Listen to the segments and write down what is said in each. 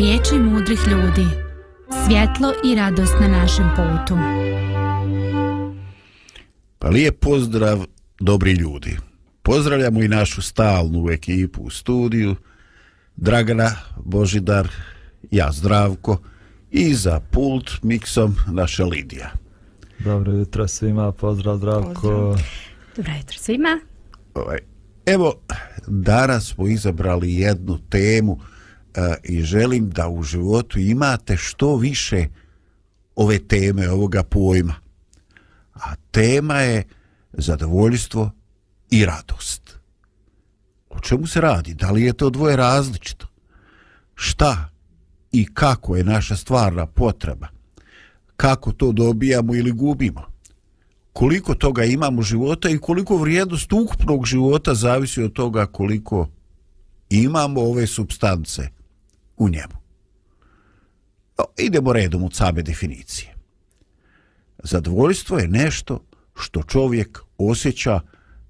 Riječi mudrih ljudi. Svjetlo i radost na našem putu. Pa lijep pozdrav, dobri ljudi. Pozdravljamo i našu stalnu ekipu u studiju. Dragana, Božidar, ja Zdravko i za pult miksom naša Lidija. Dobro jutro svima, pozdrav Zdravko. Pozdrav. Dobro jutro svima. Ovaj, evo, danas smo izabrali jednu temu uh, E, i želim da u životu imate što više ove teme, ovoga pojma. A tema je zadovoljstvo i radost. O čemu se radi? Da li je to dvoje različito? Šta i kako je naša stvarna potreba? Kako to dobijamo ili gubimo? Koliko toga imamo života i koliko vrijednost ukupnog života zavisi od toga koliko imamo ove substance – u njemu. No, idemo redom od same definicije. Zadovoljstvo je nešto što čovjek osjeća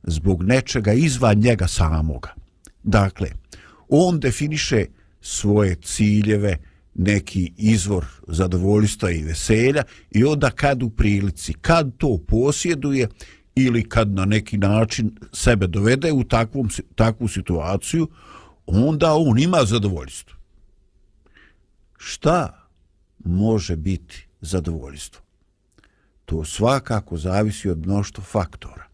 zbog nečega izvan njega samoga. Dakle, on definiše svoje ciljeve, neki izvor zadovoljstva i veselja i onda kad u prilici, kad to posjeduje ili kad na neki način sebe dovede u takvom, takvu situaciju, onda on ima zadovoljstvo šta može biti zadovoljstvo? To svakako zavisi od mnoštva faktora.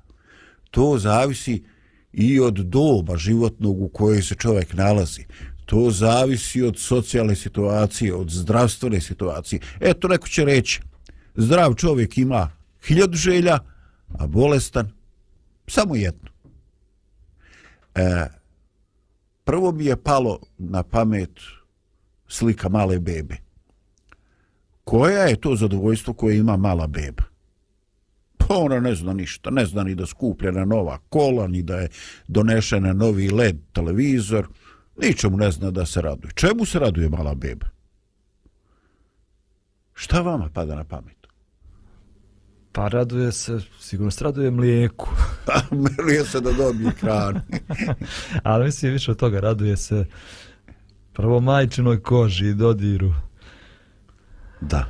To zavisi i od doba životnog u kojoj se čovjek nalazi. To zavisi od socijalne situacije, od zdravstvene situacije. Eto, neko će reći, zdrav čovjek ima hiljadu želja, a bolestan samo jednu. E, prvo mi je palo na pamet slika male bebe. Koja je to zadovoljstvo koje ima mala beba? Pa ona ne zna ništa, ne zna ni da skupljena nova kola, ni da je donešena novi LED televizor, ničemu ne zna da se raduje. Čemu se raduje mala beba? Šta vama pada na pamet? Pa raduje se, sigurno se raduje mlijeku. Pa se da dobije hranu. Ali mislim više od toga, raduje se Prvo majčinoj koži i dodiru. Da.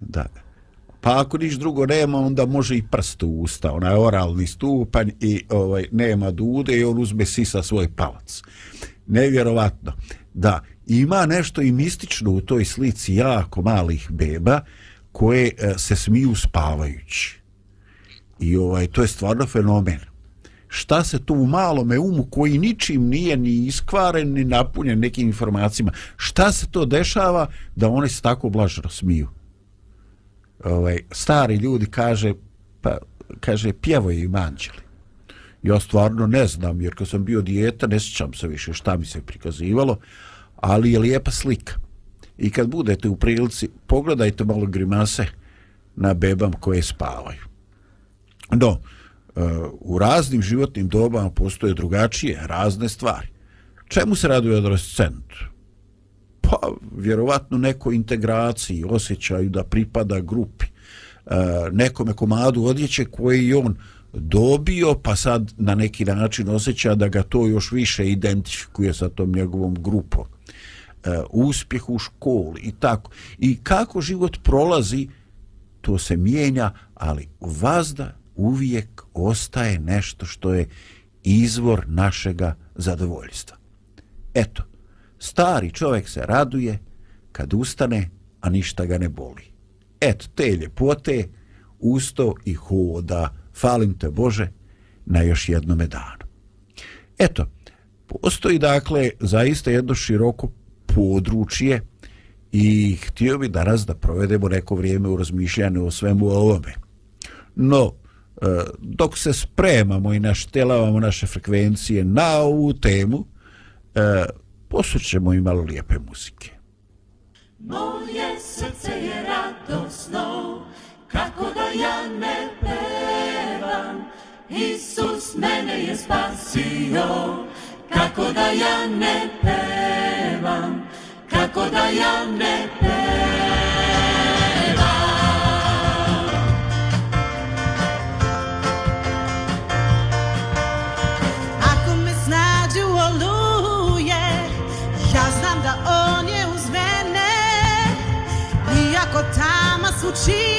Da. Pa ako niš drugo nema, onda može i prst u usta, onaj oralni stupanj i ovaj nema dude i on uzme sisa svoj palac. Nevjerovatno. Da, ima nešto i mistično u toj slici jako malih beba koje e, se smiju spavajući. I ovaj to je stvarno fenomen šta se tu u malome umu koji ničim nije ni iskvaren ni napunjen nekim informacijama. Šta se to dešava da oni se tako blažno smiju? Ovaj, stari ljudi kaže pa kaže pjevaju im anđeli. Ja stvarno ne znam jer kad sam bio dijeta ne sjećam se više šta mi se prikazivalo ali je lijepa slika. I kad budete u prilici pogledajte malo grimase na bebam koje spavaju. No, u raznim životnim dobama postoje drugačije, razne stvari. Čemu se raduje adolescent? Pa, vjerovatno nekoj integraciji, osjećaju da pripada grupi, e, nekome komadu odjeće koji on dobio, pa sad na neki način osjeća da ga to još više identifikuje sa tom njegovom grupom. E, uspjeh u školi i tako. I kako život prolazi, to se mijenja, ali vazda uvijek ostaje nešto što je izvor našega zadovoljstva. Eto, stari čovjek se raduje kad ustane, a ništa ga ne boli. Eto, te ljepote, usto i hoda, falim te Bože, na još jednome danu. Eto, postoji dakle zaista jedno široko područje i htio bi danas da provedemo neko vrijeme u razmišljanju o svemu ovome. No, E, dok se spremamo i naštelavamo naše frekvencije na ovu temu, e, i malo lijepe muzike. Moje srce je radosno, kako da ja ne pevam, Isus mene je spasio, kako da ja ne pevam, kako da ja ne pevam. Jesus.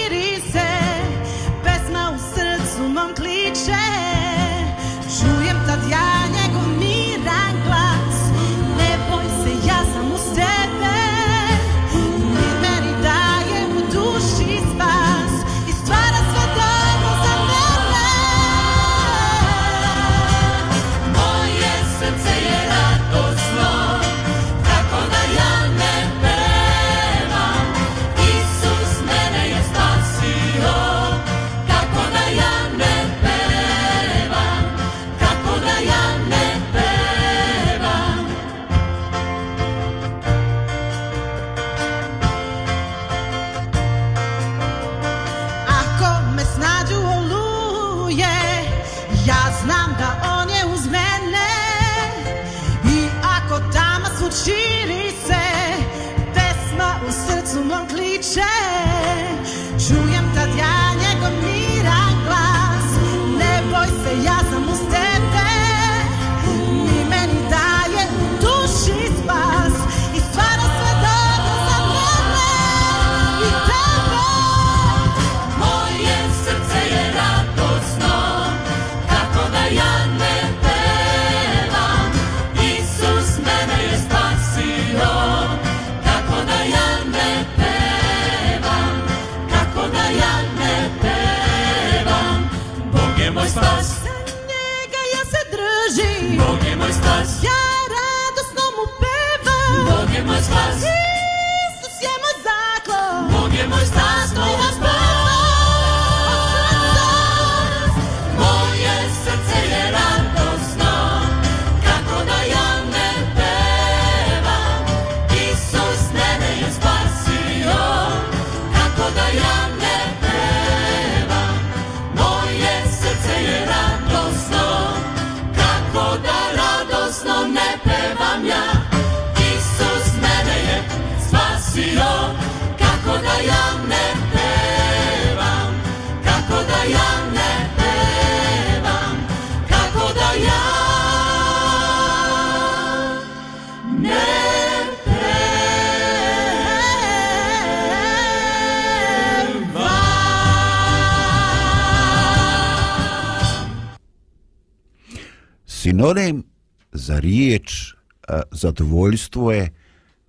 Sinonim za riječ a, zadovoljstvo je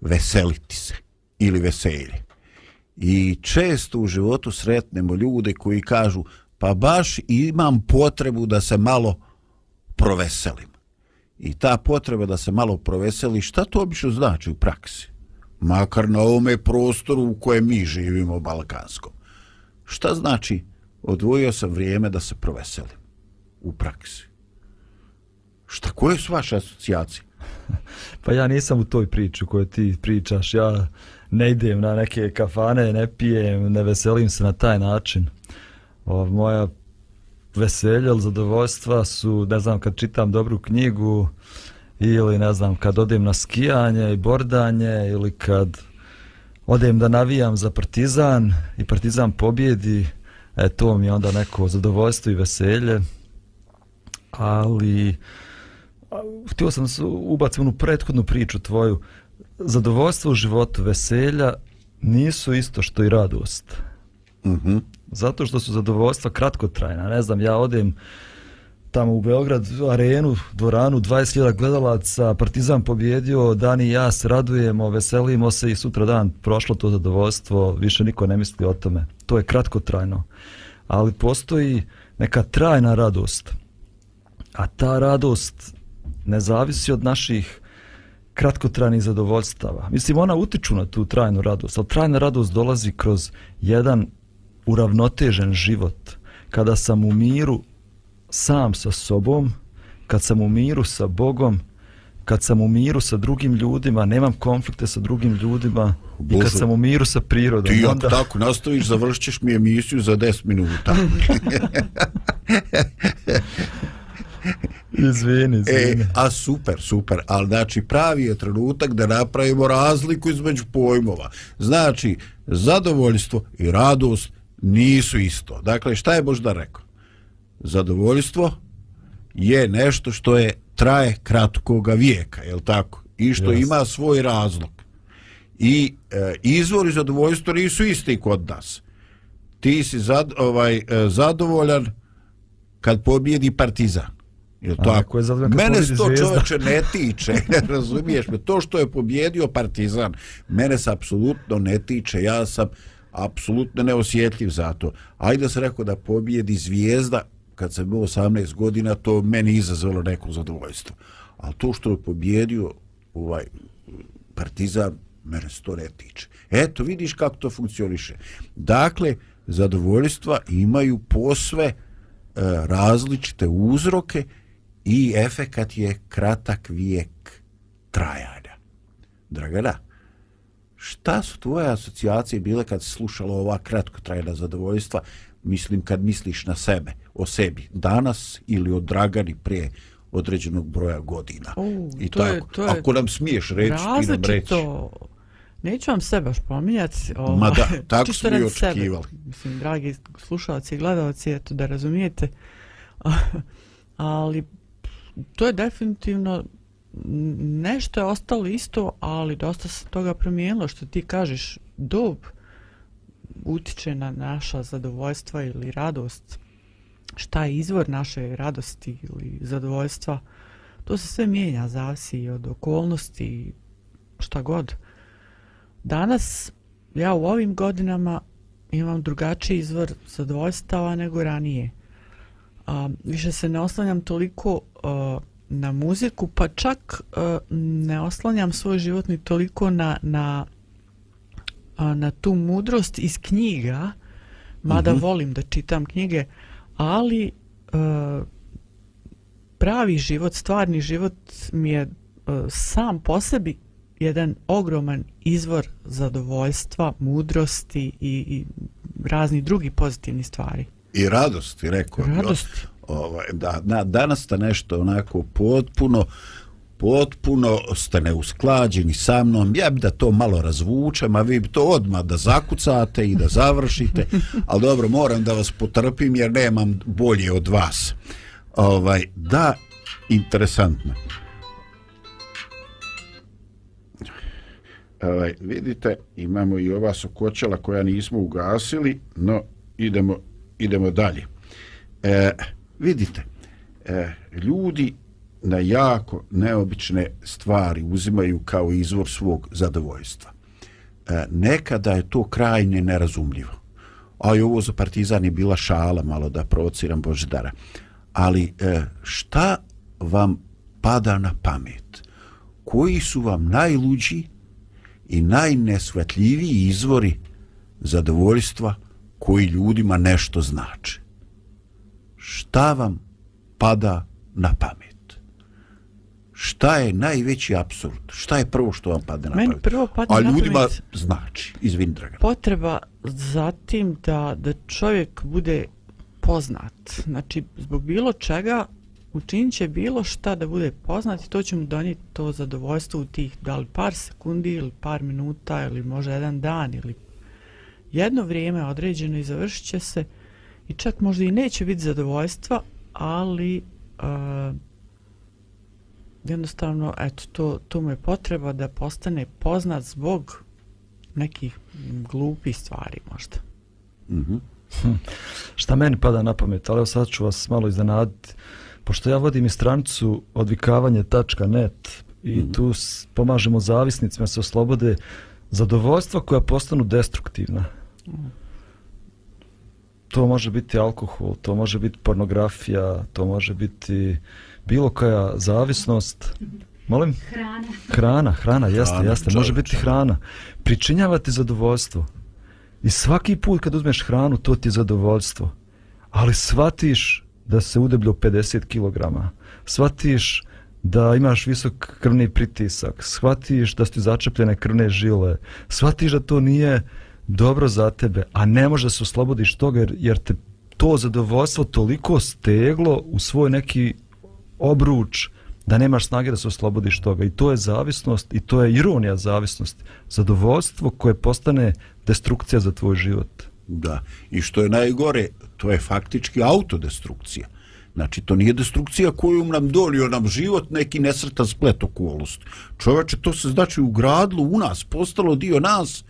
veseliti se ili veselje. I često u životu sretnemo ljude koji kažu pa baš imam potrebu da se malo proveselim. I ta potreba da se malo proveseli, šta to obično znači u praksi? Makar na ovome prostoru u kojem mi živimo, balkanskom. Šta znači odvojio sam vrijeme da se proveselim u praksi? Šta, koje su vaše asocijacije? Pa ja nisam u toj priči koju ti pričaš. Ja ne idem na neke kafane, ne pijem, ne veselim se na taj način. O, moja veselja ili zadovoljstva su, ne znam, kad čitam dobru knjigu ili, ne znam, kad odem na skijanje i bordanje ili kad odem da navijam za partizan i partizan pobjedi, e, to mi je onda neko zadovoljstvo i veselje. Ali htio sam se ubaciti onu prethodnu priču tvoju. Zadovoljstvo u životu, veselja nisu isto što i radost. Mhm. Zato što su zadovoljstva kratkotrajna. Ne znam, ja odem tamo u Beograd, arenu, dvoranu, 20.000 gledalaca, Partizan pobjedio, Dani i ja se radujemo, veselimo se i sutra dan prošlo to zadovoljstvo, više niko ne misli o tome. To je kratkotrajno. Ali postoji neka trajna radost. A ta radost ne zavisi od naših kratkotrajnih zadovoljstava. Mislim, ona utiču na tu trajnu radost, ali trajna radost dolazi kroz jedan uravnotežen život. kada sam u miru sam sa sobom, kad sam u miru sa Bogom, kad sam u miru sa drugim ljudima, nemam konflikte sa drugim ljudima i kad Bože. sam u miru sa prirodom. Ti ako onda... tako nastaviš, završit ćeš mi emisiju za 10 minuta. Izvini, izvini. E, a super, super, ali znači pravi je trenutak da napravimo razliku između pojmova. Znači, zadovoljstvo i radost nisu isto. Dakle, šta je možda rekao? Zadovoljstvo je nešto što je traje kratkoga vijeka, je tako? I što Jest. ima svoj razlog. I e, izvori zadovoljstva nisu isti kod nas. Ti si zad, ovaj, e, zadovoljan kad pobjedi partizan. Je A tako? neko je Mene pobjedi to čoveče ne tiče, razumiješ me. To što je pobjedio partizan, mene se apsolutno ne tiče. Ja sam apsolutno neosjetljiv za to. Ajde se rekao da pobjedi zvijezda, kad sam bio 18 godina, to meni izazvalo neko zadovoljstvo. Ali to što je pobjedio ovaj partizan, mene se to ne tiče. Eto, vidiš kako to funkcioniše. Dakle, zadovoljstva imaju posve e, različite uzroke i efekat je kratak vijek trajanja. Dragana, šta su tvoje asocijacije bile kad si slušala ova kratkotrajna zadovoljstva, mislim kad misliš na sebe, o sebi, danas ili o Dragani prije određenog broja godina. U, I to je- tako. to je Ako nam smiješ reći, ti nam reći. Različito, neću vam sve baš pominjati. Ovaj, Ma da, tako smo i radi sebe. očekivali. Mislim, dragi slušalci i gledalci, eto da razumijete. ali to je definitivno nešto je ostalo isto, ali dosta se toga promijenilo, što ti kažeš, dob utiče na naša zadovoljstva ili radost, šta je izvor naše radosti ili zadovoljstva, to se sve mijenja, zavisi od okolnosti, šta god. Danas, ja u ovim godinama imam drugačiji izvor zadovoljstava nego ranije. A, više se ne oslanjam toliko na muziku, pa čak ne oslanjam svoj život ni toliko na, na, na tu mudrost iz knjiga, mada Mhm. volim da čitam knjige, ali pravi život, stvarni život mi je sam po sebi jedan ogroman izvor zadovoljstva, mudrosti i, i razni drugi pozitivni stvari. I radosti, rekao. Radosti. Ovaj, da, na, danas ste nešto onako potpuno potpuno ste neusklađeni sa mnom, ja bi da to malo razvučem, a vi bi to odmah da zakucate i da završite, ali dobro, moram da vas potrpim jer nemam bolje od vas. Ovaj, da, interesantno. Ovaj, vidite, imamo i ova sokoćala koja nismo ugasili, no idemo, idemo dalje. E, vidite, e, ljudi na jako neobične stvari uzimaju kao izvor svog zadovoljstva. E, nekada je to krajnje nerazumljivo. A i ovo za partizan je bila šala, malo da provociram Božidara. Ali e, šta vam pada na pamet? Koji su vam najluđi i najnesvetljiviji izvori zadovoljstva koji ljudima nešto znači? Šta vam pada na pamet? Šta je najveći apsurd? Šta je prvo što vam pada na Meni pamet? prvo padne A na ljudima pamet- znači, izvin Dragan. potreba za tim da, da čovjek bude poznat. Znači, zbog bilo čega učinit će bilo šta da bude poznat i to će mu donijeti to zadovoljstvo u tih da li par sekundi ili par minuta ili možda jedan dan ili jedno vrijeme određeno i završit će se i čak možda i neće biti zadovoljstva, ali uh, jednostavno, eto, to, to mu je potreba da postane poznat zbog nekih glupih stvari možda. Mhm. Šta meni pada na pamet, ali evo sad ću vas malo iznenaditi. Pošto ja vodim i stranicu odvikavanje.net i Mhm. tu s- pomažemo zavisnicima da se oslobode zadovoljstva koja postanu destruktivna. To može biti alkohol, to može biti pornografija, to može biti bilo koja zavisnost. Molim? Hrana. Hrana, hrana, jeste, Hrana, jeste, može biti hrana. Pričinjava ti zadovoljstvo. I svaki put kad uzmeš hranu, to ti je zadovoljstvo. ali shvatiš da se udebljo 50 kg, shvatiš da imaš visok krvni pritisak, shvatiš da su ti začepljene krvne žile, shvatiš da to nije dobro za tebe, a ne može da se oslobodiš toga jer, jer te to zadovoljstvo toliko steglo u svoj neki obruč da nemaš snage da se oslobodiš toga i to je zavisnost i to je ironija zavisnosti zadovoljstvo koje postane destrukcija za tvoj život Da. I što je najgore, to je faktički autodestrukcija. Znači, to nije destrukcija koju nam donio nam život, neki nesretan splet okolnosti. Čovječe, to se znači ugradilo u nas, postalo dio nas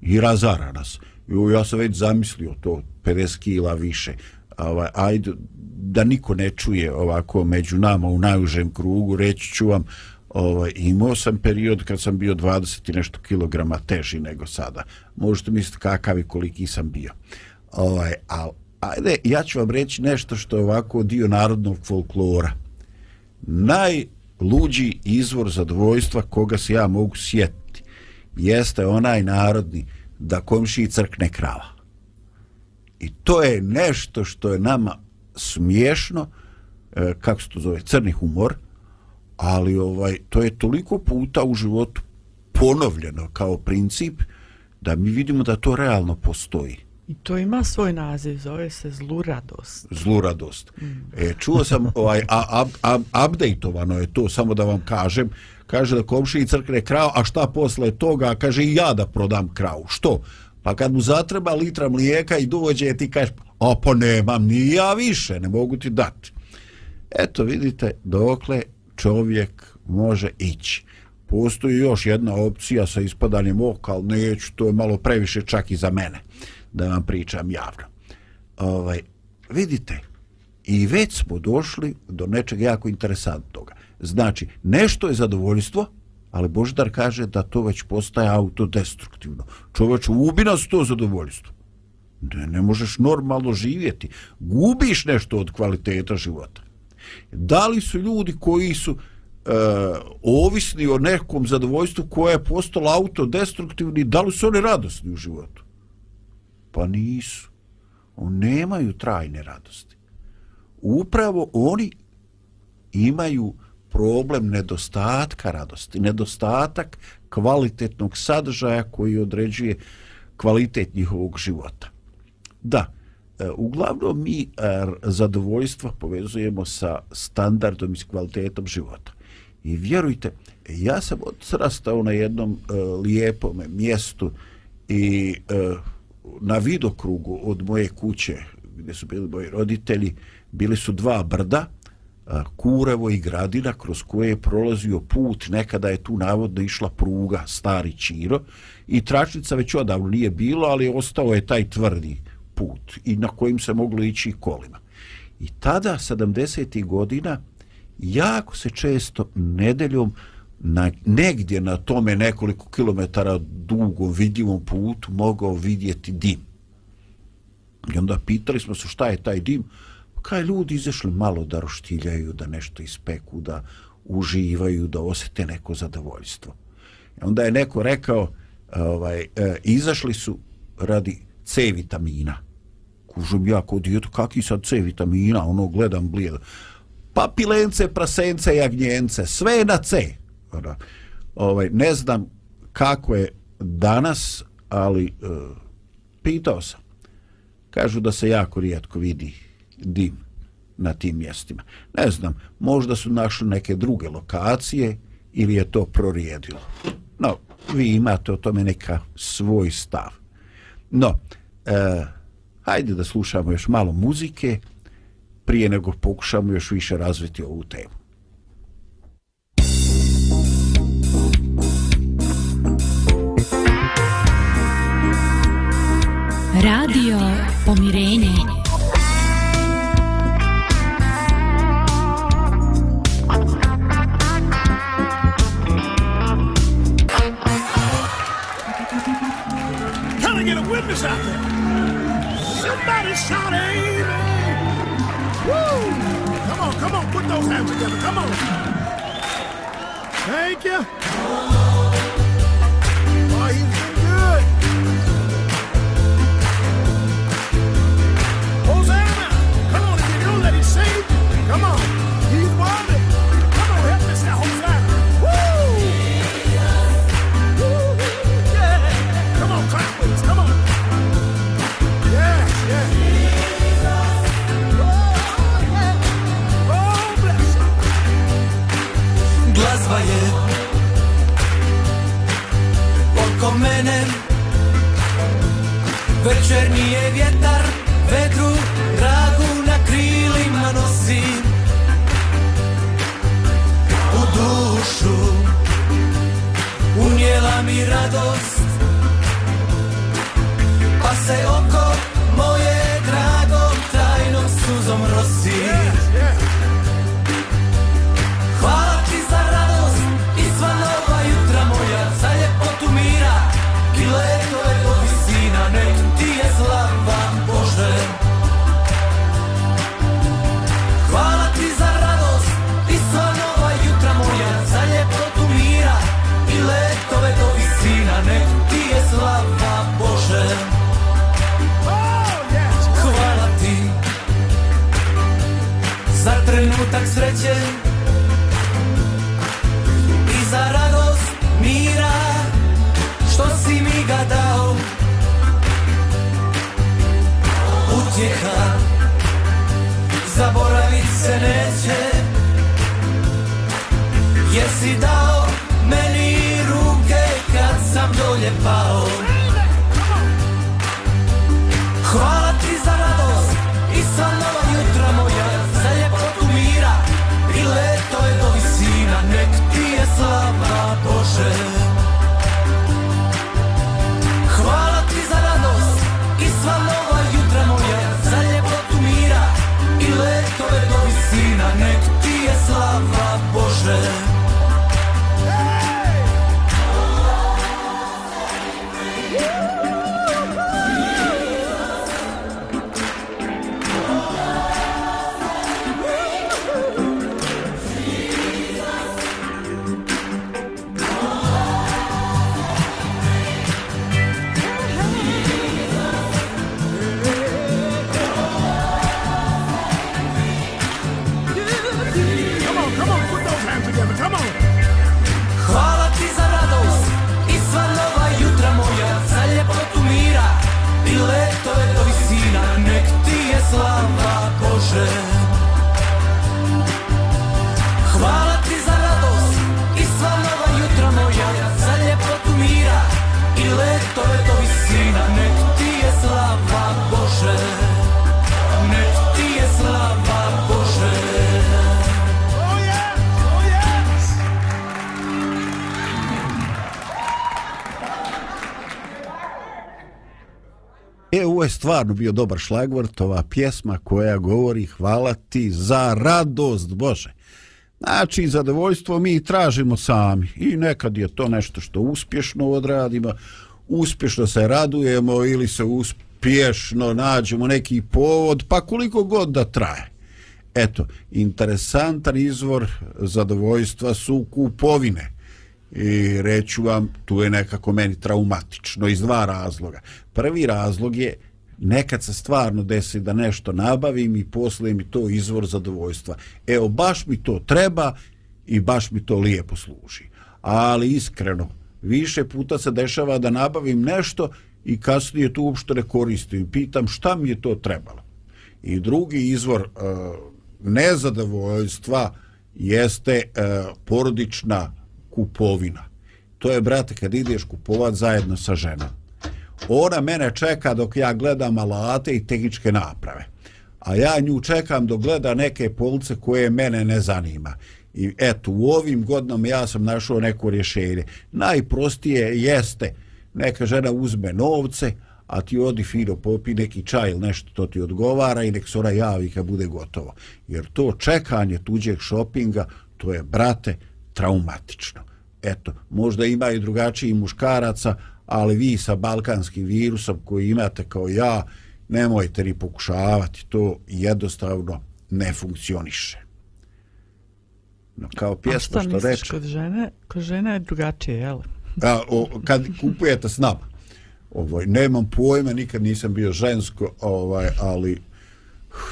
i razara nas. Jo, ja sam već zamislio to 50 kila više. Ovaj, ajde, da niko ne čuje ovako među nama u najužem krugu, reći ću vam, ovaj, imao sam period kad sam bio 20 i nešto kilograma teži nego sada. Možete misliti kakav i koliki sam bio. Ovaj, al, ajde, ja ću vam reći nešto što je ovako dio narodnog folklora. Najluđi izvor zadovoljstva koga se ja mogu sjetiti jeste onaj narodni da komšiji crkne krava. I to je nešto što je nama smiješno, e, kako se to zove, crni humor, ali ovaj to je toliko puta u životu ponovljeno kao princip da mi vidimo da to realno postoji. I to ima svoj naziv, zove se zluradost. Zluradost. E, čuo sam, ovaj, a, a, a, updateovano je to, samo da vam kažem, kaže da komšiji crkne krao, a šta posle toga, kaže i ja da prodam kravu. Što? Pa kad mu zatreba litra mlijeka i dođe ti kažeš, a pa nemam ni ja više, ne mogu ti dati. Eto, vidite, dokle čovjek može ići. Postoji još jedna opcija sa ispadanjem oka, ali neću, to je malo previše čak i za mene, da vam pričam javno. Ovaj, vidite, i već smo došli do nečeg jako interesantnog. Znači, nešto je zadovoljstvo, ali Boždar kaže da to već postaje autodestruktivno. Čovječ, ubi nas to zadovoljstvo. Ne, ne možeš normalno živjeti. Gubiš nešto od kvaliteta života. Da li su ljudi koji su e, ovisni o nekom zadovoljstvu koje je postalo autodestruktivni, da li su oni radosni u životu? Pa nisu. Oni nemaju trajne radosti. Upravo oni imaju problem nedostatka radosti, nedostatak kvalitetnog sadržaja koji određuje kvalitet njihovog života. Da, e, uglavnom mi e, zadovoljstvo povezujemo sa standardom i kvalitetom života. I vjerujte, ja sam odrastao na jednom e, lijepom mjestu i na vidokrugu od moje kuće gdje su bili moji roditelji, bili su dva brda, Kurevo i Gradina, kroz koje je prolazio put, nekada je tu navodno išla pruga, stari Čiro, i tračnica već odavno nije bilo, ali ostao je taj tvrdi put i na kojim se moglo ići kolima. I tada, 70. godina, jako se često nedeljom na, negdje na tome nekoliko kilometara dugom vidljivom putu mogao vidjeti dim. I onda pitali smo se šta je taj dim. Kaj ljudi izašli malo da roštiljaju, da nešto ispeku, da uživaju, da osete neko zadovoljstvo. I onda je neko rekao, ovaj, e, izašli su radi C vitamina kužem ja kod djetu, kakvi sad C vitamina, ono gledam blijedo. Papilence, prasence, jagnjence, sve je na C. Ona, ovaj, ne znam kako je danas, ali e, pitao sam. Kažu da se jako rijetko vidi dim na tim mjestima. Ne znam, možda su našli neke druge lokacije ili je to prorijedilo. No, vi imate o tome neka svoj stav. No, e, Hajde da slušamo još malo muzike prije nego pokušamo još više razviti ovu temu. Radio Pomirenje. Together. Come on. Thank you. Sverige Polkom menem Večernji je vjetar, vetru stvarno bio dobar šlagvort, ova pjesma koja govori hvala ti za radost, Bože. Znači, zadovoljstvo mi tražimo sami i nekad je to nešto što uspješno odradimo, uspješno se radujemo ili se uspješno nađemo neki povod, pa koliko god da traje. Eto, interesantan izvor zadovoljstva su kupovine. I reću vam, tu je nekako meni traumatično iz dva razloga. Prvi razlog je nekad se stvarno desi da nešto nabavim i posle mi to izvor zadovoljstva. Evo, baš mi to treba i baš mi to lijepo služi. Ali iskreno, više puta se dešava da nabavim nešto i kasnije to uopšte ne koristim. Pitam šta mi je to trebalo. I drugi izvor e, nezadovoljstva jeste e, porodična kupovina. To je, brate, kad ideš kupovat zajedno sa ženom. Ona mene čeka dok ja gledam alate i tehničke naprave. A ja nju čekam dok gleda neke police koje mene ne zanima. I eto, u ovim godinama ja sam našao neko rješenje. Najprostije jeste neka žena uzme novce, a ti odi fino popi neki čaj ili nešto, to ti odgovara i nek se ona javi kad bude gotovo. Jer to čekanje tuđeg šopinga, to je, brate, traumatično. Eto, možda ima i drugačiji muškaraca, ali vi sa balkanskim virusom koji imate kao ja, nemojte ni pokušavati, to jednostavno ne funkcioniše. No, kao pjesma što misliš, reče, kod žene, kod žene je drugačije, jel? a, o, kad kupujete s nama, ovaj, nemam pojma, nikad nisam bio žensko, ovaj, ali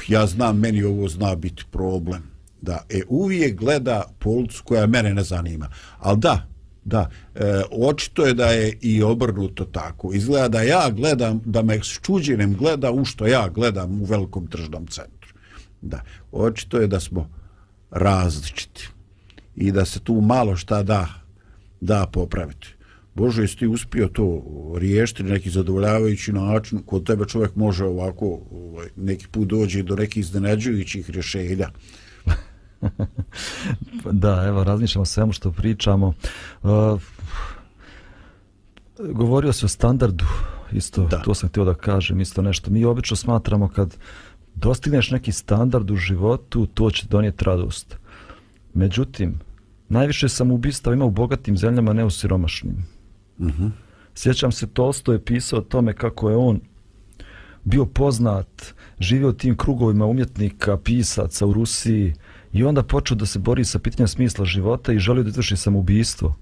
ja znam, meni ovo zna biti problem. Da, e, uvijek gleda policu koja mene ne zanima. Ali da, da, e, očito je da je i obrnuto tako. Izgleda da ja gledam, da me s čuđenjem gleda u što ja gledam u velikom tržnom centru. Da, očito je da smo različiti i da se tu malo šta da, da popraviti. Bože, jesi ti uspio to riješiti na neki zadovoljavajući način, kod tebe čovjek može ovako ovaj, neki put dođe do nekih iznenađujućih rješenja. Da, evo, razmišljamo o svemu što pričamo. Uh, govorio se o standardu, isto, Da. to sam htio da kažem, isto nešto. Mi obično smatramo kad dostigneš neki standard u životu, to će donijeti radost. Međutim, najviše sam ubistava ima u bogatim zemljama, ne u siromašnim. Mhm. Sjećam se, Tolsto je pisao o tome kako je on bio poznat, živio tim krugovima umjetnika, pisaca u Rusiji i onda počeo da se bori sa pitanjem smisla života i želio da izvrši samoubistvo.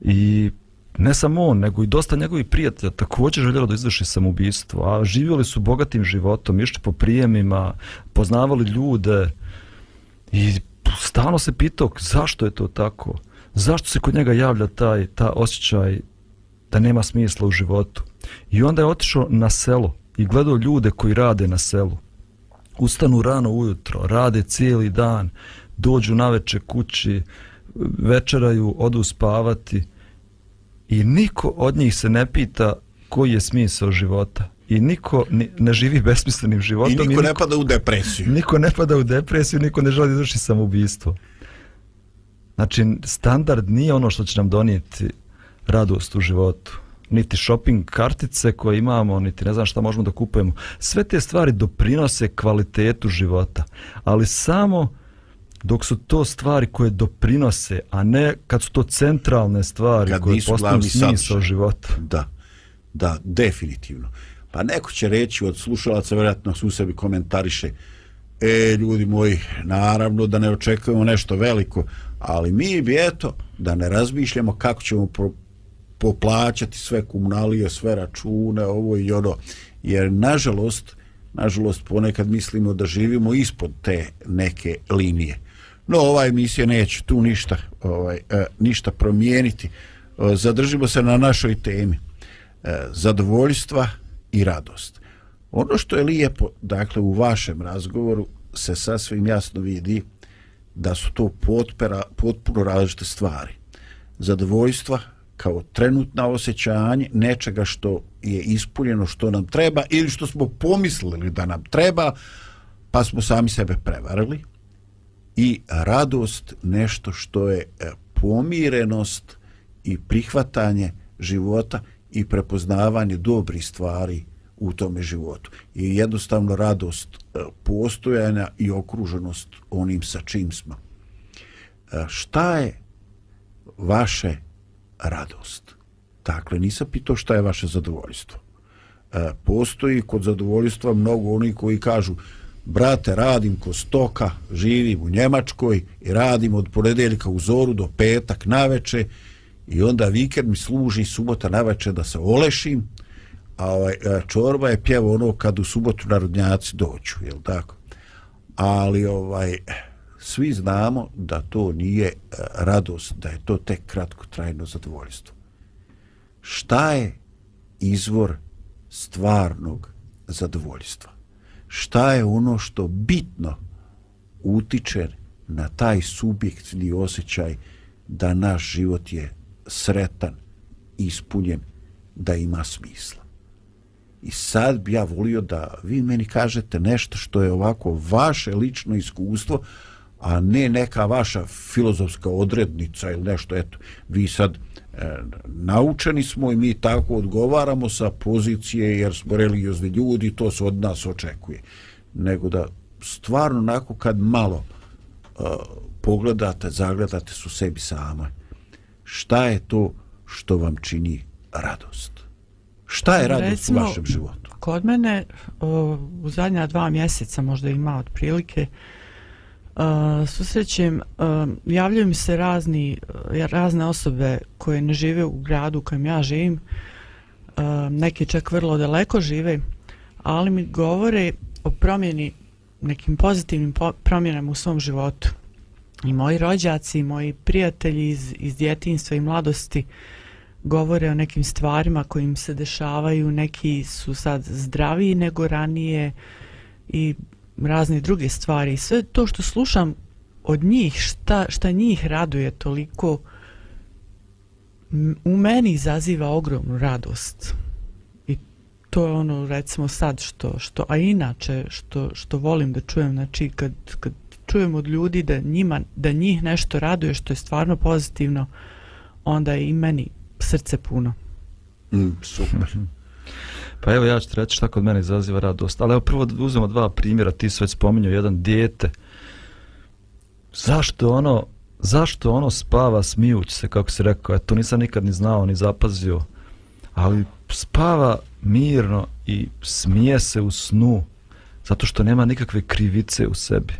I ne samo on, nego i dosta njegovih prijatelja također željelo da izvrši samoubistvo, a živjeli su bogatim životom, išli po prijemima, poznavali ljude i stalno se pitao zašto je to tako, zašto se kod njega javlja taj ta osjećaj da nema smisla u životu. I onda je otišao na selo i gledao ljude koji rade na selu. Ustanu rano ujutro, rade cijeli dan, dođu na veče kući, večeraju, odu spavati i niko od njih se ne pita koji je smisao života. I niko ne, živi besmislenim I životom. niko ne pada u depresiju. Niko ne pada u depresiju, niko ne želi da izvrši samoubistvo. Znači, standard nije ono što će nam donijeti radost u životu. Niti shopping kartice koje imamo, niti ne znam šta možemo da kupujemo. Sve te stvari doprinose kvalitetu života. Ali samo dok su to stvari koje doprinose, a ne kad su to centralne stvari Kad koje glavni smisao sadržaj. života. Da, da, definitivno. Pa neko će reći od slušalaca, vjerojatno su u sebi komentariše, e, ljudi moji, naravno da ne očekujemo nešto veliko, ali mi bi eto, da ne razmišljamo kako ćemo pro, poplaćati sve komunalije, sve račune, ovo i ono, jer nažalost, nažalost ponekad mislimo da živimo ispod te neke linije. No, ova emisija neće tu ništa, ovaj, e, ništa promijeniti. E, zadržimo se na našoj temi. E, zadovoljstva i radost. Ono što je lijepo, dakle, u vašem razgovoru se sasvim jasno vidi da su to potpera, potpuno različite stvari. Zadovoljstva kao trenutna osjećanje nečega što je ispunjeno što nam treba ili što smo pomislili da nam treba, pa smo sami sebe prevarili i radost nešto što je e, pomirenost i prihvatanje života i prepoznavanje dobrih stvari u tome životu. I jednostavno radost e, postojanja i okruženost onim sa čim smo. E, šta je vaše radost? Dakle, nisam pitao šta je vaše zadovoljstvo. E, Postoji kod zadovoljstva mnogo onih koji kažu brate, radim ko stoka, živim u Njemačkoj i radim od ponedeljka u zoru do petak naveče i onda vikend mi služi subota naveče da se olešim, a ovaj, e, čorba je pjeva ono kad u subotu narodnjaci dođu, jel tako? Ali ovaj, svi znamo da to nije e, radost, da je to tek kratkotrajno zadovoljstvo. Šta je izvor stvarnog zadovoljstva? Šta je ono što bitno utiče na taj subjektivni osjećaj da naš život je sretan, ispunjen, da ima smisla. I sad bi ja volio da vi meni kažete nešto što je ovako vaše lično iskustvo, a ne neka vaša filozofska odrednica ili nešto, eto, vi sad e, naučeni smo i mi tako odgovaramo sa pozicije jer smo religiozni ljudi, to se od nas očekuje. Nego da stvarno onako kad malo e, pogledate, zagledate su sebi same, šta je to što vam čini radost? Šta je radost Recimo, u vašem životu? Kod mene o, u zadnja dva mjeseca možda ima otprilike Uh, susrećem, uh, javljaju mi se razni, uh, razne osobe koje ne žive u gradu u kojem ja živim, uh, neki čak vrlo daleko žive, ali mi govore o promjeni, nekim pozitivnim po promjenama u svom životu. I moji rođaci, i moji prijatelji iz, iz djetinjstva i mladosti govore o nekim stvarima kojim se dešavaju, neki su sad zdraviji nego ranije i razne druge stvari. I sve to što slušam od njih, šta, šta njih raduje toliko, u meni izaziva ogromnu radost. I to je ono, recimo sad, što, što a inače, što, što volim da čujem, znači kad, kad čujem od ljudi da njima, da njih nešto raduje što je stvarno pozitivno, onda je i meni srce puno. Mm, super. Pa evo ja ću ti reći šta kod mene izaziva radost. Ali evo prvo uzmemo dva primjera, ti si već spominjao jedan dijete. Zašto ono, zašto ono spava smijući se, kako si rekao, ja to nisam nikad ni znao, ni zapazio, ali spava mirno i smije se u snu, zato što nema nikakve krivice u sebi.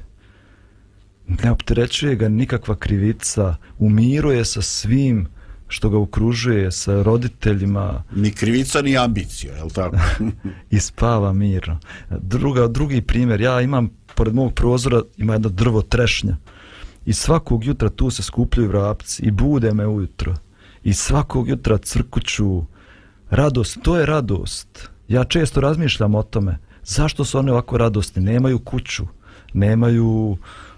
Ne opterećuje ga nikakva krivica, umiruje sa svim što ga okružuje, sa roditeljima, Ni krivica, ni ambicija, je li tako? i spava mirno. Druga, drugi primjer, ja imam, pored mog prozora, ima jedno drvo trešnja. I svakog jutra tu se skupljaju vrapci i bude me ujutro. I svakog jutra crkuću. Radost, to je radost. Ja često razmišljam o tome. Zašto su oni ovako radosni? Nemaju kuću, nemaju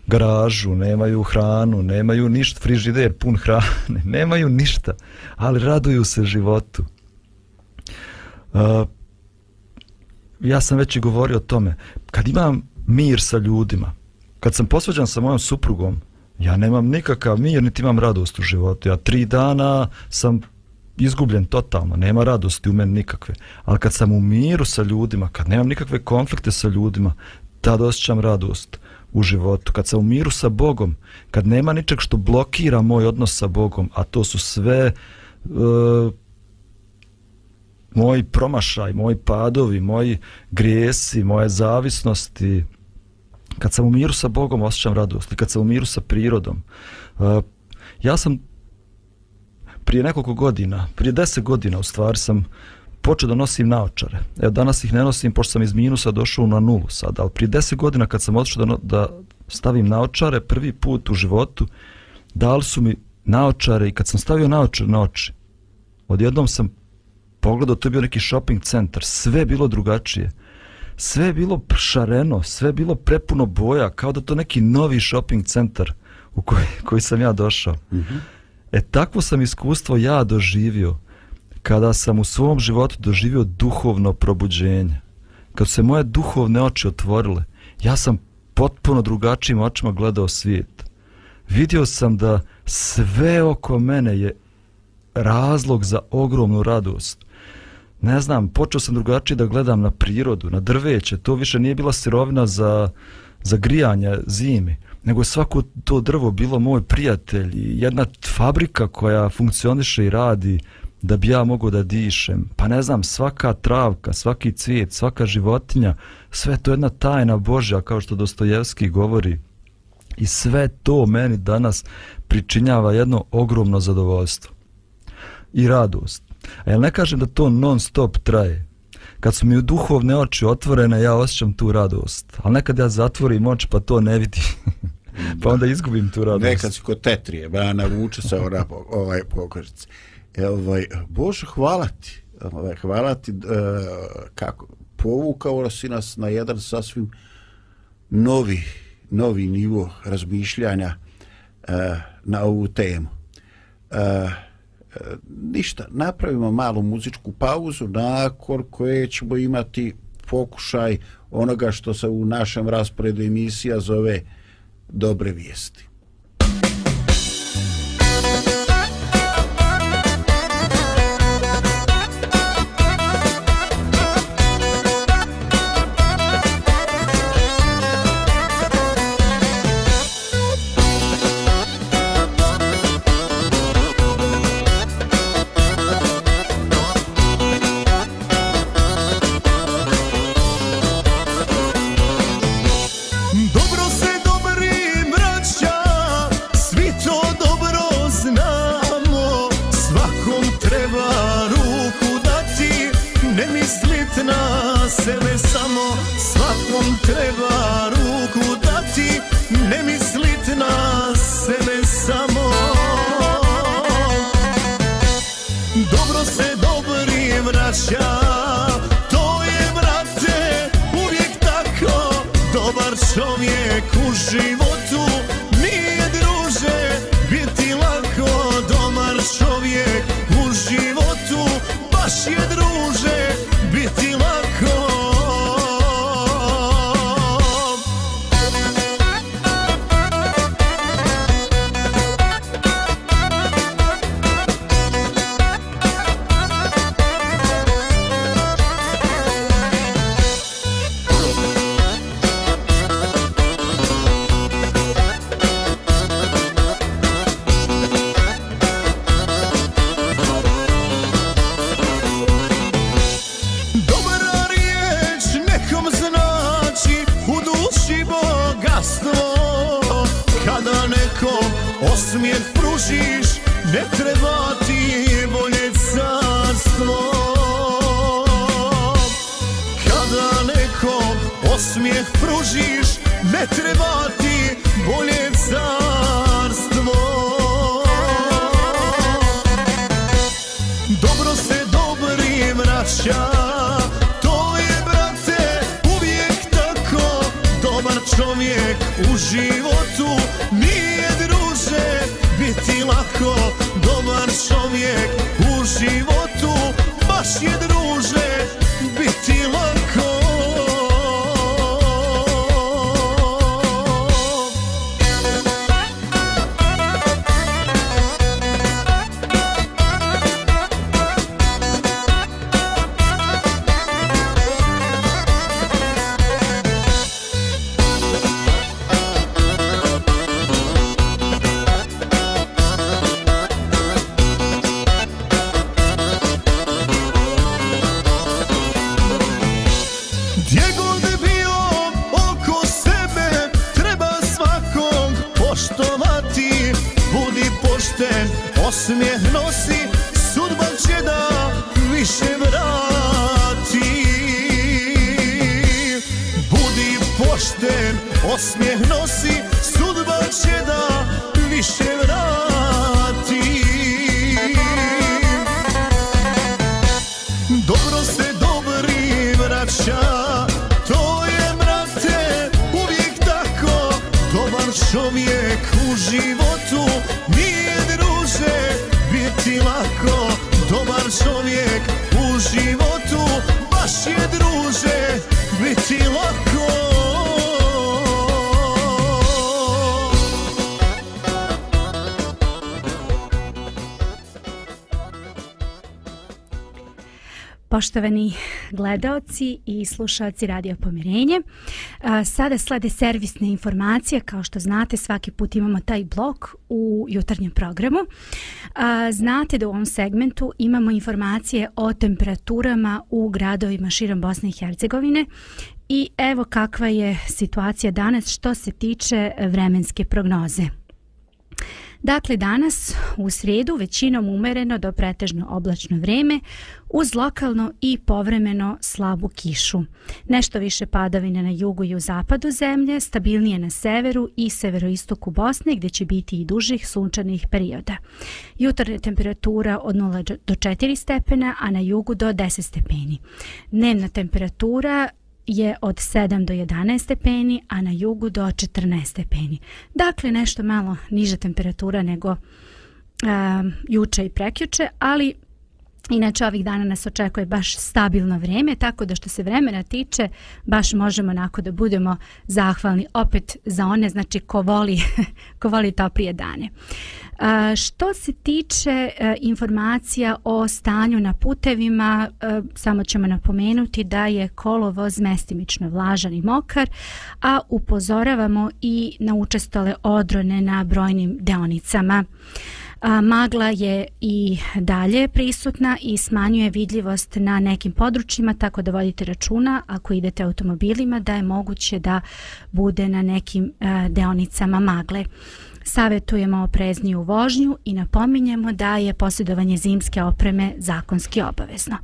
garažu, nemaju hranu, nemaju ništa, frižider pun hrane, nemaju ništa, ali raduju se životu. Uh, ja sam već i govorio o tome, kad imam mir sa ljudima, kad sam posvađan sa mojom suprugom, ja nemam nikakav mir, niti imam radost u životu. Ja tri dana sam izgubljen totalno, nema radosti u meni nikakve. Ali kad sam u miru sa ljudima, kad nemam nikakve konflikte sa ljudima, tad osjećam radost u životu. Kad sam u miru sa Bogom, kad nema ničeg što blokira moj odnos sa Bogom, a to su sve uh, moji promašaj, moji padovi, moji grijesi, moje zavisnosti. Kad sam u miru sa Bogom, osjećam radost. I kad sam u miru sa prirodom. Uh, ja sam prije nekoliko godina, prije deset godina u stvari sam počeo da nosim naočare. Evo danas ih ne nosim pošto sam iz minusa došao na nulu sad, ali prije deset godina kad sam odšao da, da stavim naočare, prvi put u životu, dali su mi naočare i kad sam stavio naočare na oči, odjednom sam pogledao, to je bio neki shopping centar, sve bilo drugačije. Sve je bilo šareno, sve je bilo prepuno boja, kao da to neki novi shopping centar u koji, koji sam ja došao. Mm -hmm. E takvo sam iskustvo ja doživio kada sam u svom životu doživio duhovno probuđenje. Kad se moje duhovne oči otvorile, ja sam potpuno drugačijim očima gledao svijet. Vidio sam da sve oko mene je razlog za ogromnu radost. Ne znam, počeo sam drugačije da gledam na prirodu, na drveće. To više nije bila sirovina za, za grijanje zimi, nego svako to drvo bilo moj prijatelj i jedna fabrika koja funkcioniše i radi da bi ja mogao da dišem. Pa ne znam, svaka travka, svaki cvijet, svaka životinja, sve to je jedna tajna Božja, kao što Dostojevski govori. I sve to meni danas pričinjava jedno ogromno zadovoljstvo. I radost. A ja ne kažem da to non stop traje. Kad su mi u duhovne oči otvorene, ja osjećam tu radost. Ali nekad ja zatvorim oči pa to ne vidim. pa onda izgubim tu radost. Nekad si kod tetrije, ba navuče se ona ovaj pokažice. Ovaj, Bože, hvala ti. Ovaj, hvala ti e, kako povukao si nas na jedan sasvim novi, novi nivo razmišljanja e, na ovu temu. E, ništa, napravimo malu muzičku pauzu nakon koje ćemo imati pokušaj onoga što se u našem rasporedu emisija zove dobre vijesti. Čovjek Poštovani gledaoci i slušaoci Radio Pomirenje, sada slede servisne informacije, kao što znate svaki put imamo taj blok u jutarnjem programu. Znate da u ovom segmentu imamo informacije o temperaturama u gradovima širom Bosne i Hercegovine i evo kakva je situacija danas što se tiče vremenske prognoze. Dakle, danas u sredu većinom umereno do pretežno oblačno vreme uz lokalno i povremeno slabu kišu. Nešto više padavine na jugu i u zapadu zemlje, stabilnije na severu i severoistoku Bosne gdje će biti i dužih sunčanih perioda. Jutarnja temperatura od 0 do 4 stepena, a na jugu do 10 stepeni. Dnevna temperatura je od 7 do 11 stepeni, a na jugu do 14 stepeni. Dakle, nešto malo niža temperatura nego um, juče i prekjuče, ali Inače, ovih dana nas očekuje baš stabilno vrijeme, tako da što se vremena tiče, baš možemo onako da budemo zahvalni opet za one, znači ko voli, ko voli toplije dane. A, što se tiče a, informacija o stanju na putevima, a, samo ćemo napomenuti da je kolovoz mestimično vlažan i mokar, a upozoravamo i na učestale odrone na brojnim deonicama. A, magla je i dalje prisutna i smanjuje vidljivost na nekim područjima, tako da vodite računa ako idete automobilima da je moguće da bude na nekim a, deonicama magle. Savetujemo oprezniju vožnju i napominjemo da je posjedovanje zimske opreme zakonski obavezno.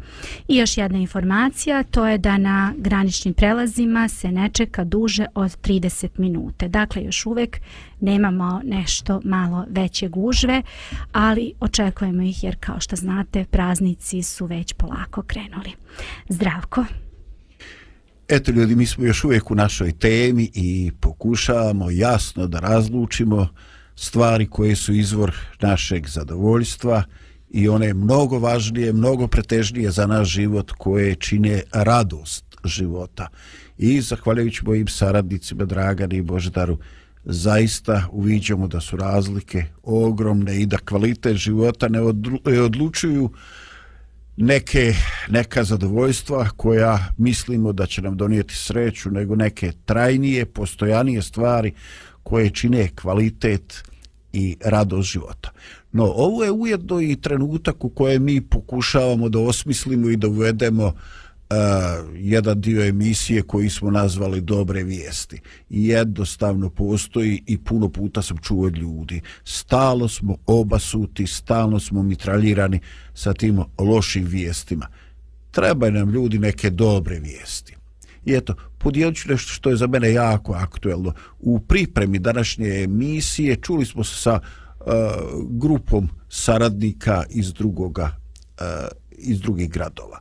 I još jedna informacija, to je da na graničnim prelazima se ne čeka duže od 30 minute. Dakle, još uvek nemamo nešto malo veće gužve, ali očekujemo ih jer kao što znate praznici su već polako krenuli. Zdravko! Eto ljudi, mi smo još uvijek u našoj temi i pokušavamo jasno da razlučimo stvari koje su izvor našeg zadovoljstva i one mnogo važnije, mnogo pretežnije za naš život koje čine radost života. I zahvaljujući mojim saradnicima Dragani i Boždaru, zaista uviđamo da su razlike ogromne i da kvalitet života ne ne odlučuju neke, neka zadovoljstva koja mislimo da će nam donijeti sreću, nego neke trajnije, postojanije stvari koje čine kvalitet i radost života. No, ovo je ujedno i trenutak u kojem mi pokušavamo da osmislimo i da uvedemo e, jedan dio emisije koji smo nazvali dobre vijesti. I jednostavno postoji i puno puta sam čuo od ljudi. Stalo smo obasuti stalno smo mitraljirani sa tim lošim vijestima. Treba nam ljudi neke dobre vijesti i eto podijelit ću nešto što je za mene jako aktuelno. U pripremi današnje emisije čuli smo se sa uh, grupom saradnika iz drugoga uh, iz drugih gradova.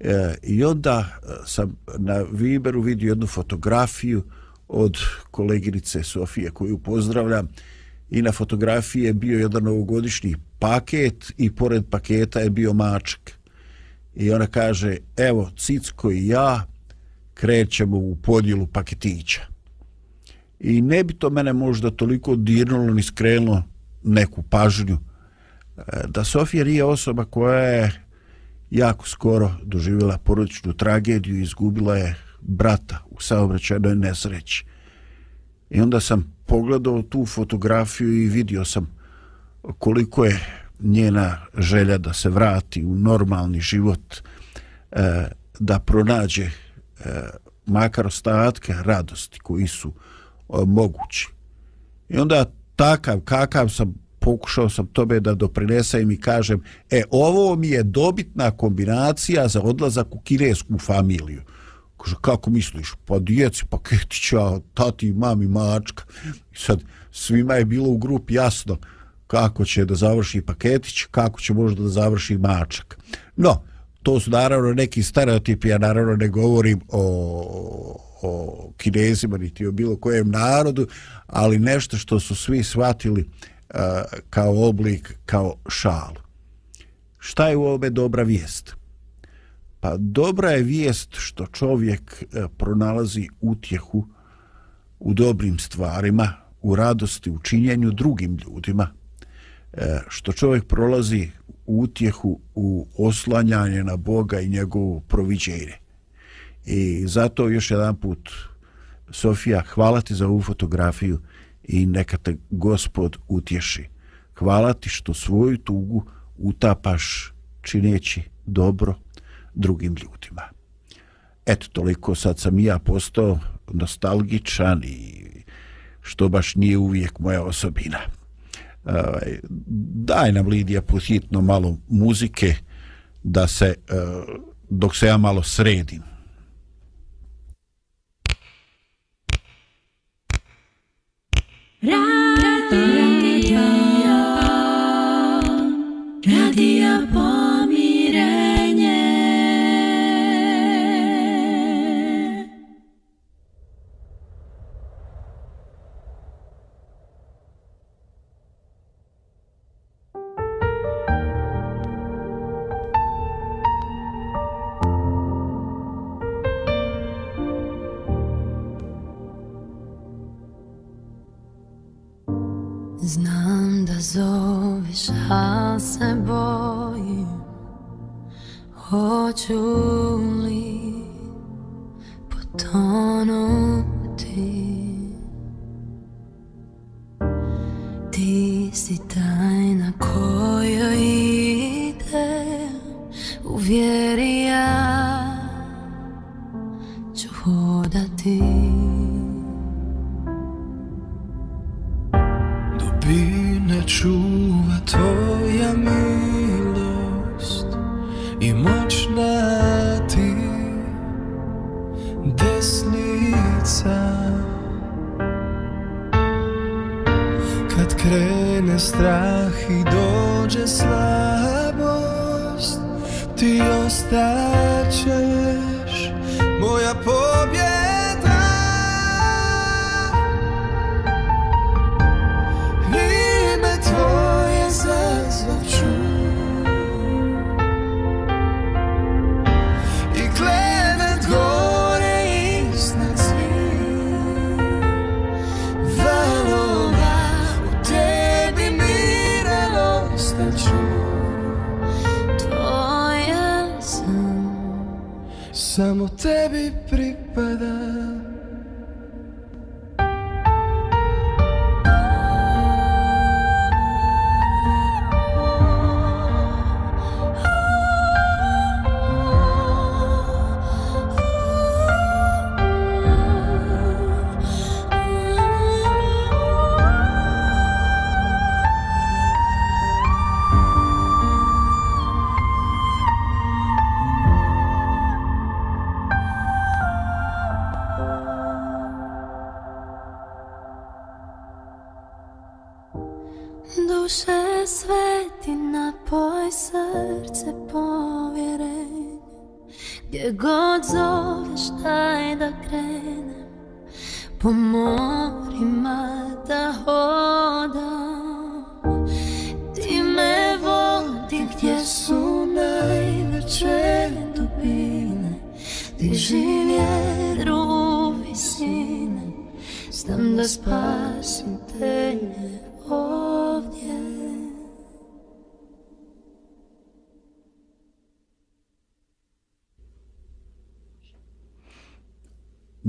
E, I onda e, sam na Viberu vidio jednu fotografiju od koleginice Sofije koju pozdravljam. I na fotografiji je bio jedan novogodišnji paket i pored paketa je bio mačak. I ona kaže, evo, Cicko i ja krećemo u podjelu paketića. I ne bi to mene možda toliko dirnulo ni skrenulo neku pažnju e, da Sofija Rija osoba koja je jako skoro doživjela porodičnu tragediju i izgubila je brata u saobraćajnoj nesreći. I onda sam pogledao tu fotografiju i vidio sam koliko je njena želja da se vrati u normalni život, e, da pronađe makar ostatke radosti koji su e, mogući. I onda takav, kakav sam pokušao sam tome da doprinesem i kažem, e, ovo mi je dobitna kombinacija za odlazak u kinesku familiju. Kaže, kako misliš? Pa djeci, paketića, tati, mami, mačka. I sad, svima je bilo u grupi jasno kako će da završi paketić, kako će možda da završi mačak. No, to su naravno neki stereotipi, ja naravno ne govorim o, o kinezima, niti o bilo kojem narodu, ali nešto što su svi shvatili e, kao oblik, kao šal. Šta je u ovome dobra vijest? Pa dobra je vijest što čovjek uh, pronalazi utjehu u dobrim stvarima, u radosti, u činjenju drugim ljudima, e, što čovjek prolazi utjehu u oslanjanje na Boga i njegovu proviđenje. I zato još jedan put, Sofija, hvala ti za ovu fotografiju i neka te gospod utješi. Hvala ti što svoju tugu utapaš čineći dobro drugim ljudima. Eto, toliko sad sam ja postao nostalgičan i što baš nije uvijek moja osobina. Ovaj, daj nam Lidija pohitno malo muzike da se, eh, dok se ja malo sredim. Radio, Znam da zoveš, a se bojim. Hoću li potonuti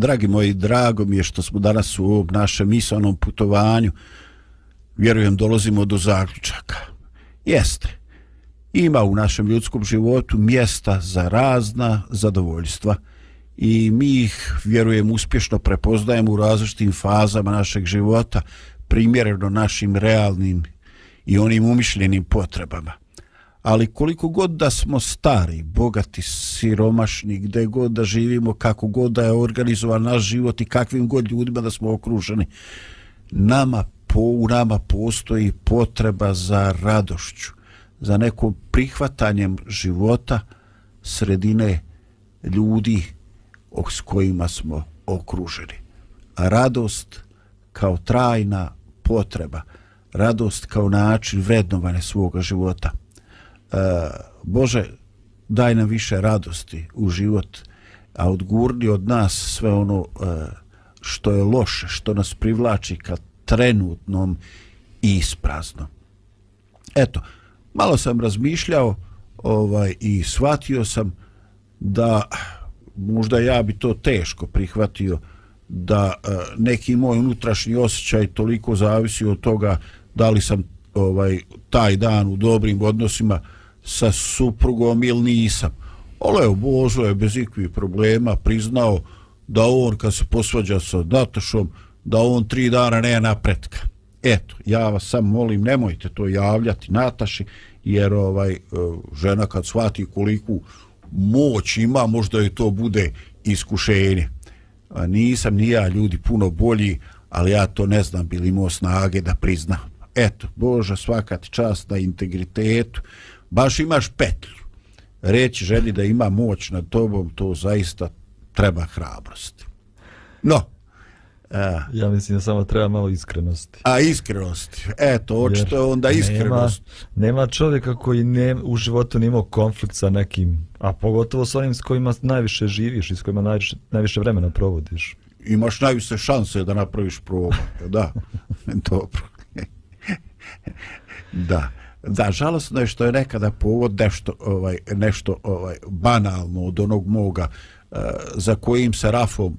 Dragi moji, drago mi je što smo danas u ovom našem misanom putovanju, vjerujem, dolazimo do zaključaka. Jeste, ima u našem ljudskom životu mjesta za razna zadovoljstva i mi ih, vjerujem, uspješno prepoznajemo u različitim fazama našeg života, primjereno našim realnim i onim umišljenim potrebama. Ali koliko god da smo stari, bogati, siromašni, gde god da živimo, kako god da je organizovan naš život i kakvim god ljudima da smo okruženi, nama, po, u nama postoji potreba za radošću, za nekom prihvatanjem života sredine ljudi s kojima smo okruženi. A radost kao trajna potreba, radost kao način vrednovanja svoga života. E, Bože, daj nam više radosti u život, a odgurni od nas sve ono e, što je loše, što nas privlači ka trenutnom i ispraznom. Eto, malo sam razmišljao ovaj i shvatio sam da možda ja bi to teško prihvatio da e, neki moj unutrašnji osjećaj toliko zavisi od toga da li sam ovaj taj dan u dobrim odnosima sa suprugom ili nisam. Ali evo, je bez ikvih problema priznao da on kad se posvađa sa Natašom, da on tri dana ne napretka. Eto, ja vas sam molim, nemojte to javljati Nataši, jer ovaj e, žena kad shvati koliku moć ima, možda je to bude iskušenje. A nisam ni ja ljudi puno bolji, ali ja to ne znam bili imao snage da priznam. Eto, Bože, svaka ti čast na integritetu, baš imaš petlju. Reći ženi da ima moć nad tobom, to zaista treba hrabrosti. No, A, ja mislim da samo treba malo iskrenosti. A iskrenosti. Eto, očito je onda iskrenost. Nema, nema čovjeka koji ne, u životu nije imao konflikt sa nekim, a pogotovo s onim s kojima najviše živiš i s kojima najviše, najviše vremena provodiš. Imaš najviše šanse da napraviš probu. Da, dobro. da. Da, žalostno je što je nekada povod nešto, ovaj, nešto ovaj, banalno od onog moga eh, za kojim se rafom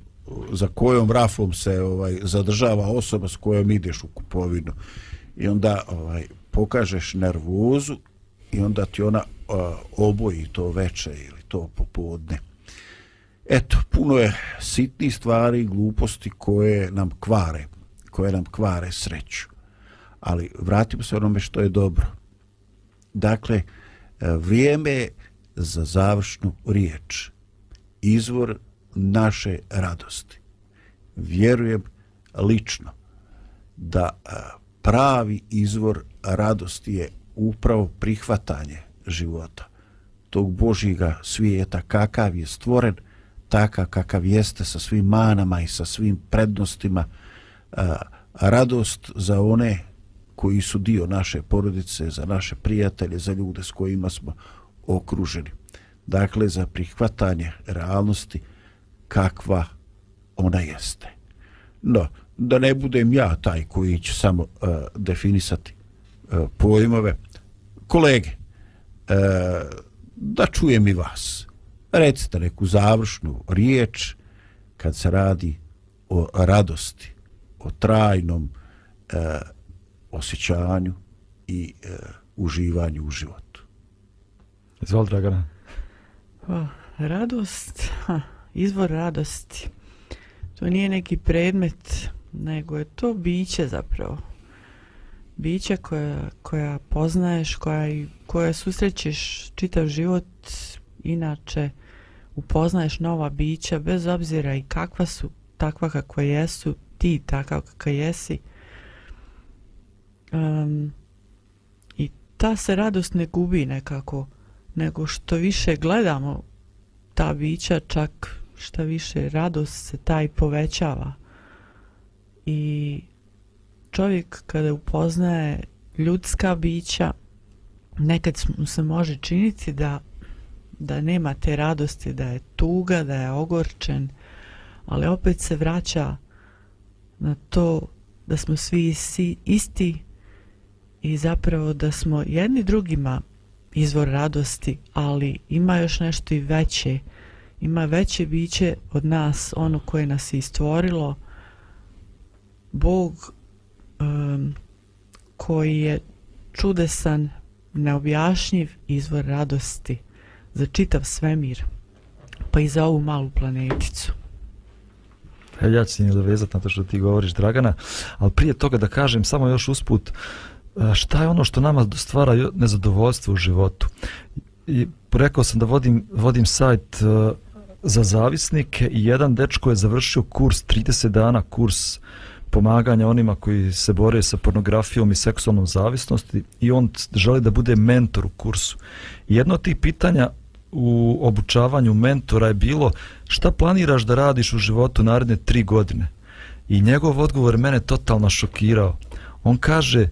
za kojom rafom se ovaj zadržava osoba s kojom ideš u kupovinu i onda ovaj pokažeš nervozu i onda ti ona uh, oboji to veče ili to popodne. Eto, puno je sitnih stvari, gluposti koje nam kvare, koje nam kvare sreću. Ali vratimo se onome što je dobro. Dakle, vrijeme za završnu riječ. Izvor naše radosti. Vjerujem lično da pravi izvor radosti je upravo prihvatanje života tog Božjega svijeta kakav je stvoren, takav kakav jeste sa svim manama i sa svim prednostima, radost za one koji su dio naše porodice, za naše prijatelje, za ljude s kojima smo okruženi. Dakle, za prihvatanje realnosti, kakva ona jeste. No, da ne budem ja taj koji će samo uh, definisati uh, pojmove, kolege, uh, da čujem i vas. Recite neku završnu riječ kad se radi o radosti, o trajnom uh, osjećanju i uh, uživanju u životu. Izvoli, Dragana. Oh, radost, ha, izvor radosti. To nije neki predmet, nego je to biće zapravo. Biće koja, koja poznaješ, koja, koja susrećeš čitav život, inače upoznaješ nova bića, bez obzira i kakva su, takva kakva jesu, ti takav kakva jesi. Um, ta se radost ne gubi nekako, nego što više gledamo ta bića, čak šta više radost se taj povećava. I čovjek kada upoznaje ljudska bića, nekad mu se može činiti da da nema te radosti, da je tuga, da je ogorčen, ali opet se vraća na to da smo svi isti, isti i zapravo da smo jedni drugima izvor radosti, ali ima još nešto i veće. Ima veće biće od nas, ono koje nas je stvorilo. Bog um, koji je čudesan, neobjašnjiv izvor radosti za čitav svemir, pa i za ovu malu planeticu. Ja ću se nadovezati na to što ti govoriš, Dragana, ali prije toga da kažem samo još usput, uh, E, šta je ono što nama stvara nezadovoljstvo u životu? I rekao sam da vodim, vodim sajt uh, za zavisnike i jedan dečko je završio kurs 30 dana, kurs pomaganja onima koji se bore sa pornografijom i seksualnom zavisnosti i on želi da bude mentor u kursu. I jedno od tih pitanja u obučavanju mentora je bilo šta planiraš da radiš u životu naredne tri godine? I njegov odgovor mene totalno šokirao. On kaže,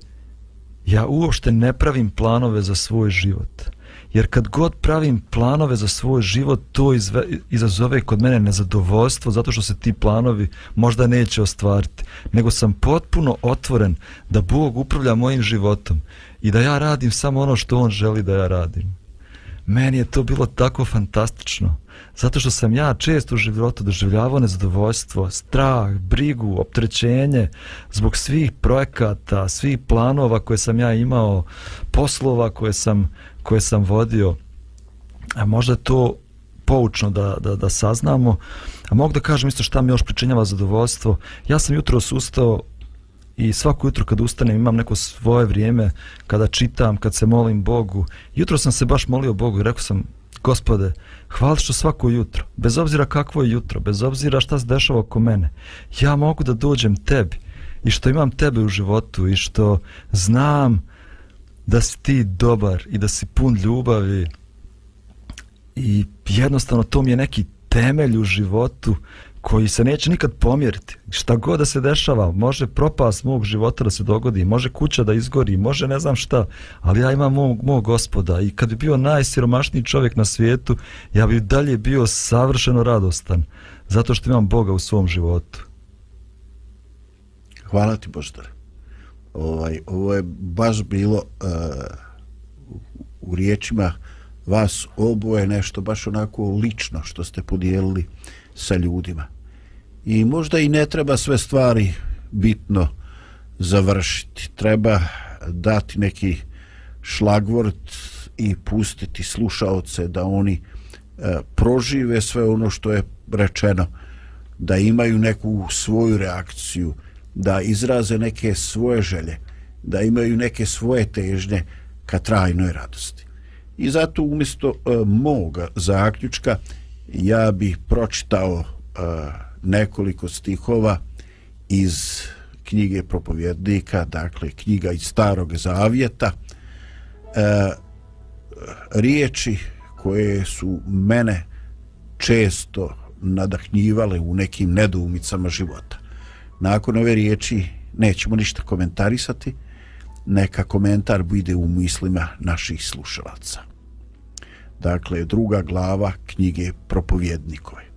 ja uopšte ne pravim planove za svoj život. Jer kad god pravim planove za svoj život, to izve, izazove kod mene nezadovoljstvo zato što se ti planovi možda neće ostvariti. Nego sam potpuno otvoren da Bog upravlja mojim životom i da ja radim samo ono što On želi da ja radim meni je to bilo tako fantastično. Zato što sam ja često u životu doživljavao nezadovoljstvo, strah, brigu, optrećenje zbog svih projekata, svih planova koje sam ja imao, poslova koje sam, koje sam vodio. A možda je to poučno da, da, da saznamo. A mogu da kažem isto šta mi još pričinjava zadovoljstvo. Ja sam jutro sustao i svako jutro kad ustanem imam neko svoje vrijeme kada čitam, kad se molim Bogu. Jutro sam se baš molio Bogu i rekao sam, gospode, hvala što svako jutro, bez obzira kakvo je jutro, bez obzira šta se dešava oko mene, ja mogu da dođem tebi i što imam tebe u životu i što znam da si ti dobar i da si pun ljubavi i jednostavno to mi je neki temelj u životu koji se neće nikad pomjeriti. Šta god da se dešava, može propast mog života da se dogodi, može kuća da izgori, može ne znam šta, ali ja imam mog, mog gospoda i kad bi bio najsiromašniji čovjek na svijetu, ja bi dalje bio savršeno radostan, zato što imam Boga u svom životu. Hvala ti, Boždar. Ovaj, ovo je baš bilo uh, u riječima vas oboje nešto baš onako lično što ste podijelili sa ljudima i možda i ne treba sve stvari bitno završiti. Treba dati neki šlagvort i pustiti slušaoce da oni e, prožive sve ono što je rečeno, da imaju neku svoju reakciju, da izraze neke svoje želje, da imaju neke svoje težnje ka trajnoj radosti. I zato umjesto e, moga zaključka ja bih pročitao e, nekoliko stihova iz knjige propovjednika, dakle knjiga iz starog zavjeta, e, riječi koje su mene često nadahnjivale u nekim nedoumicama života. Nakon ove riječi nećemo ništa komentarisati, neka komentar bude u mislima naših slušalaca. Dakle, druga glava knjige propovjednikove.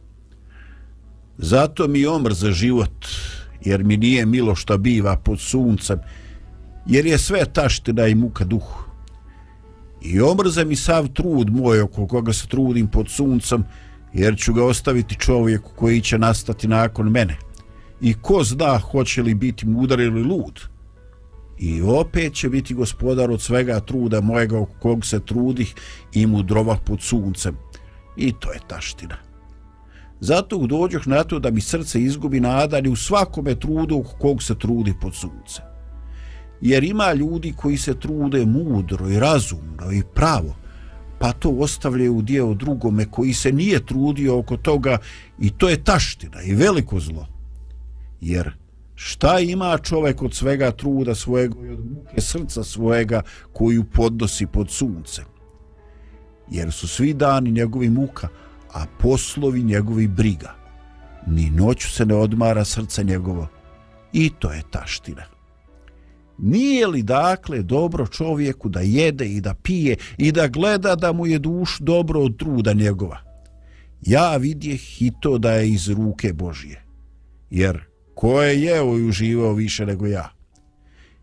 Zato mi omrze život, jer mi nije milo što biva pod suncem, jer je sve taština i muka duh. I omrze mi sav trud moj oko koga se trudim pod suncem, jer ću ga ostaviti čovjeku koji će nastati nakon mene. I ko zna hoće li biti mudar ili lud. I opet će biti gospodar od svega truda mojega oko kog se trudih i mudrova pod suncem. I to je taština. Zato dođoh na to da mi srce izgubi nadanje u svakome trudu kog se trudi pod sunce. Jer ima ljudi koji se trude mudro i razumno i pravo, pa to ostavljaju u dijelu drugome koji se nije trudio oko toga i to je taština i veliko zlo. Jer šta ima čovek od svega truda svojeg i od muke srca svojega koju podnosi pod sunce? Jer su svi dani njegovi muka, a poslovi njegovi briga. Ni noću se ne odmara srca njegovo. I to je taština. Nije li dakle dobro čovjeku da jede i da pije i da gleda da mu je duš dobro od truda njegova? Ja vidjeh i to da je iz ruke Božije. Jer ko je jeo i uživao više nego ja?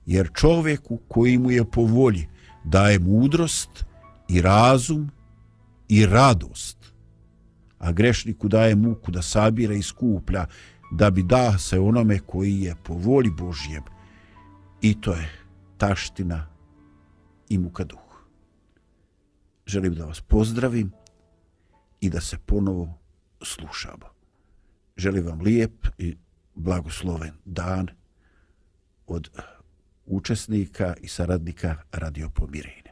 Jer čovjeku koji mu je po volji daje mudrost i razum i radost, a grešniku daje muku da sabira i skuplja da bi da se onome koji je po voli Božjem. i to je taština i muka duh. Želim da vas pozdravim i da se ponovo slušamo. Želim vam lijep i blagosloven dan od učesnika i saradnika Radio Pomirenja.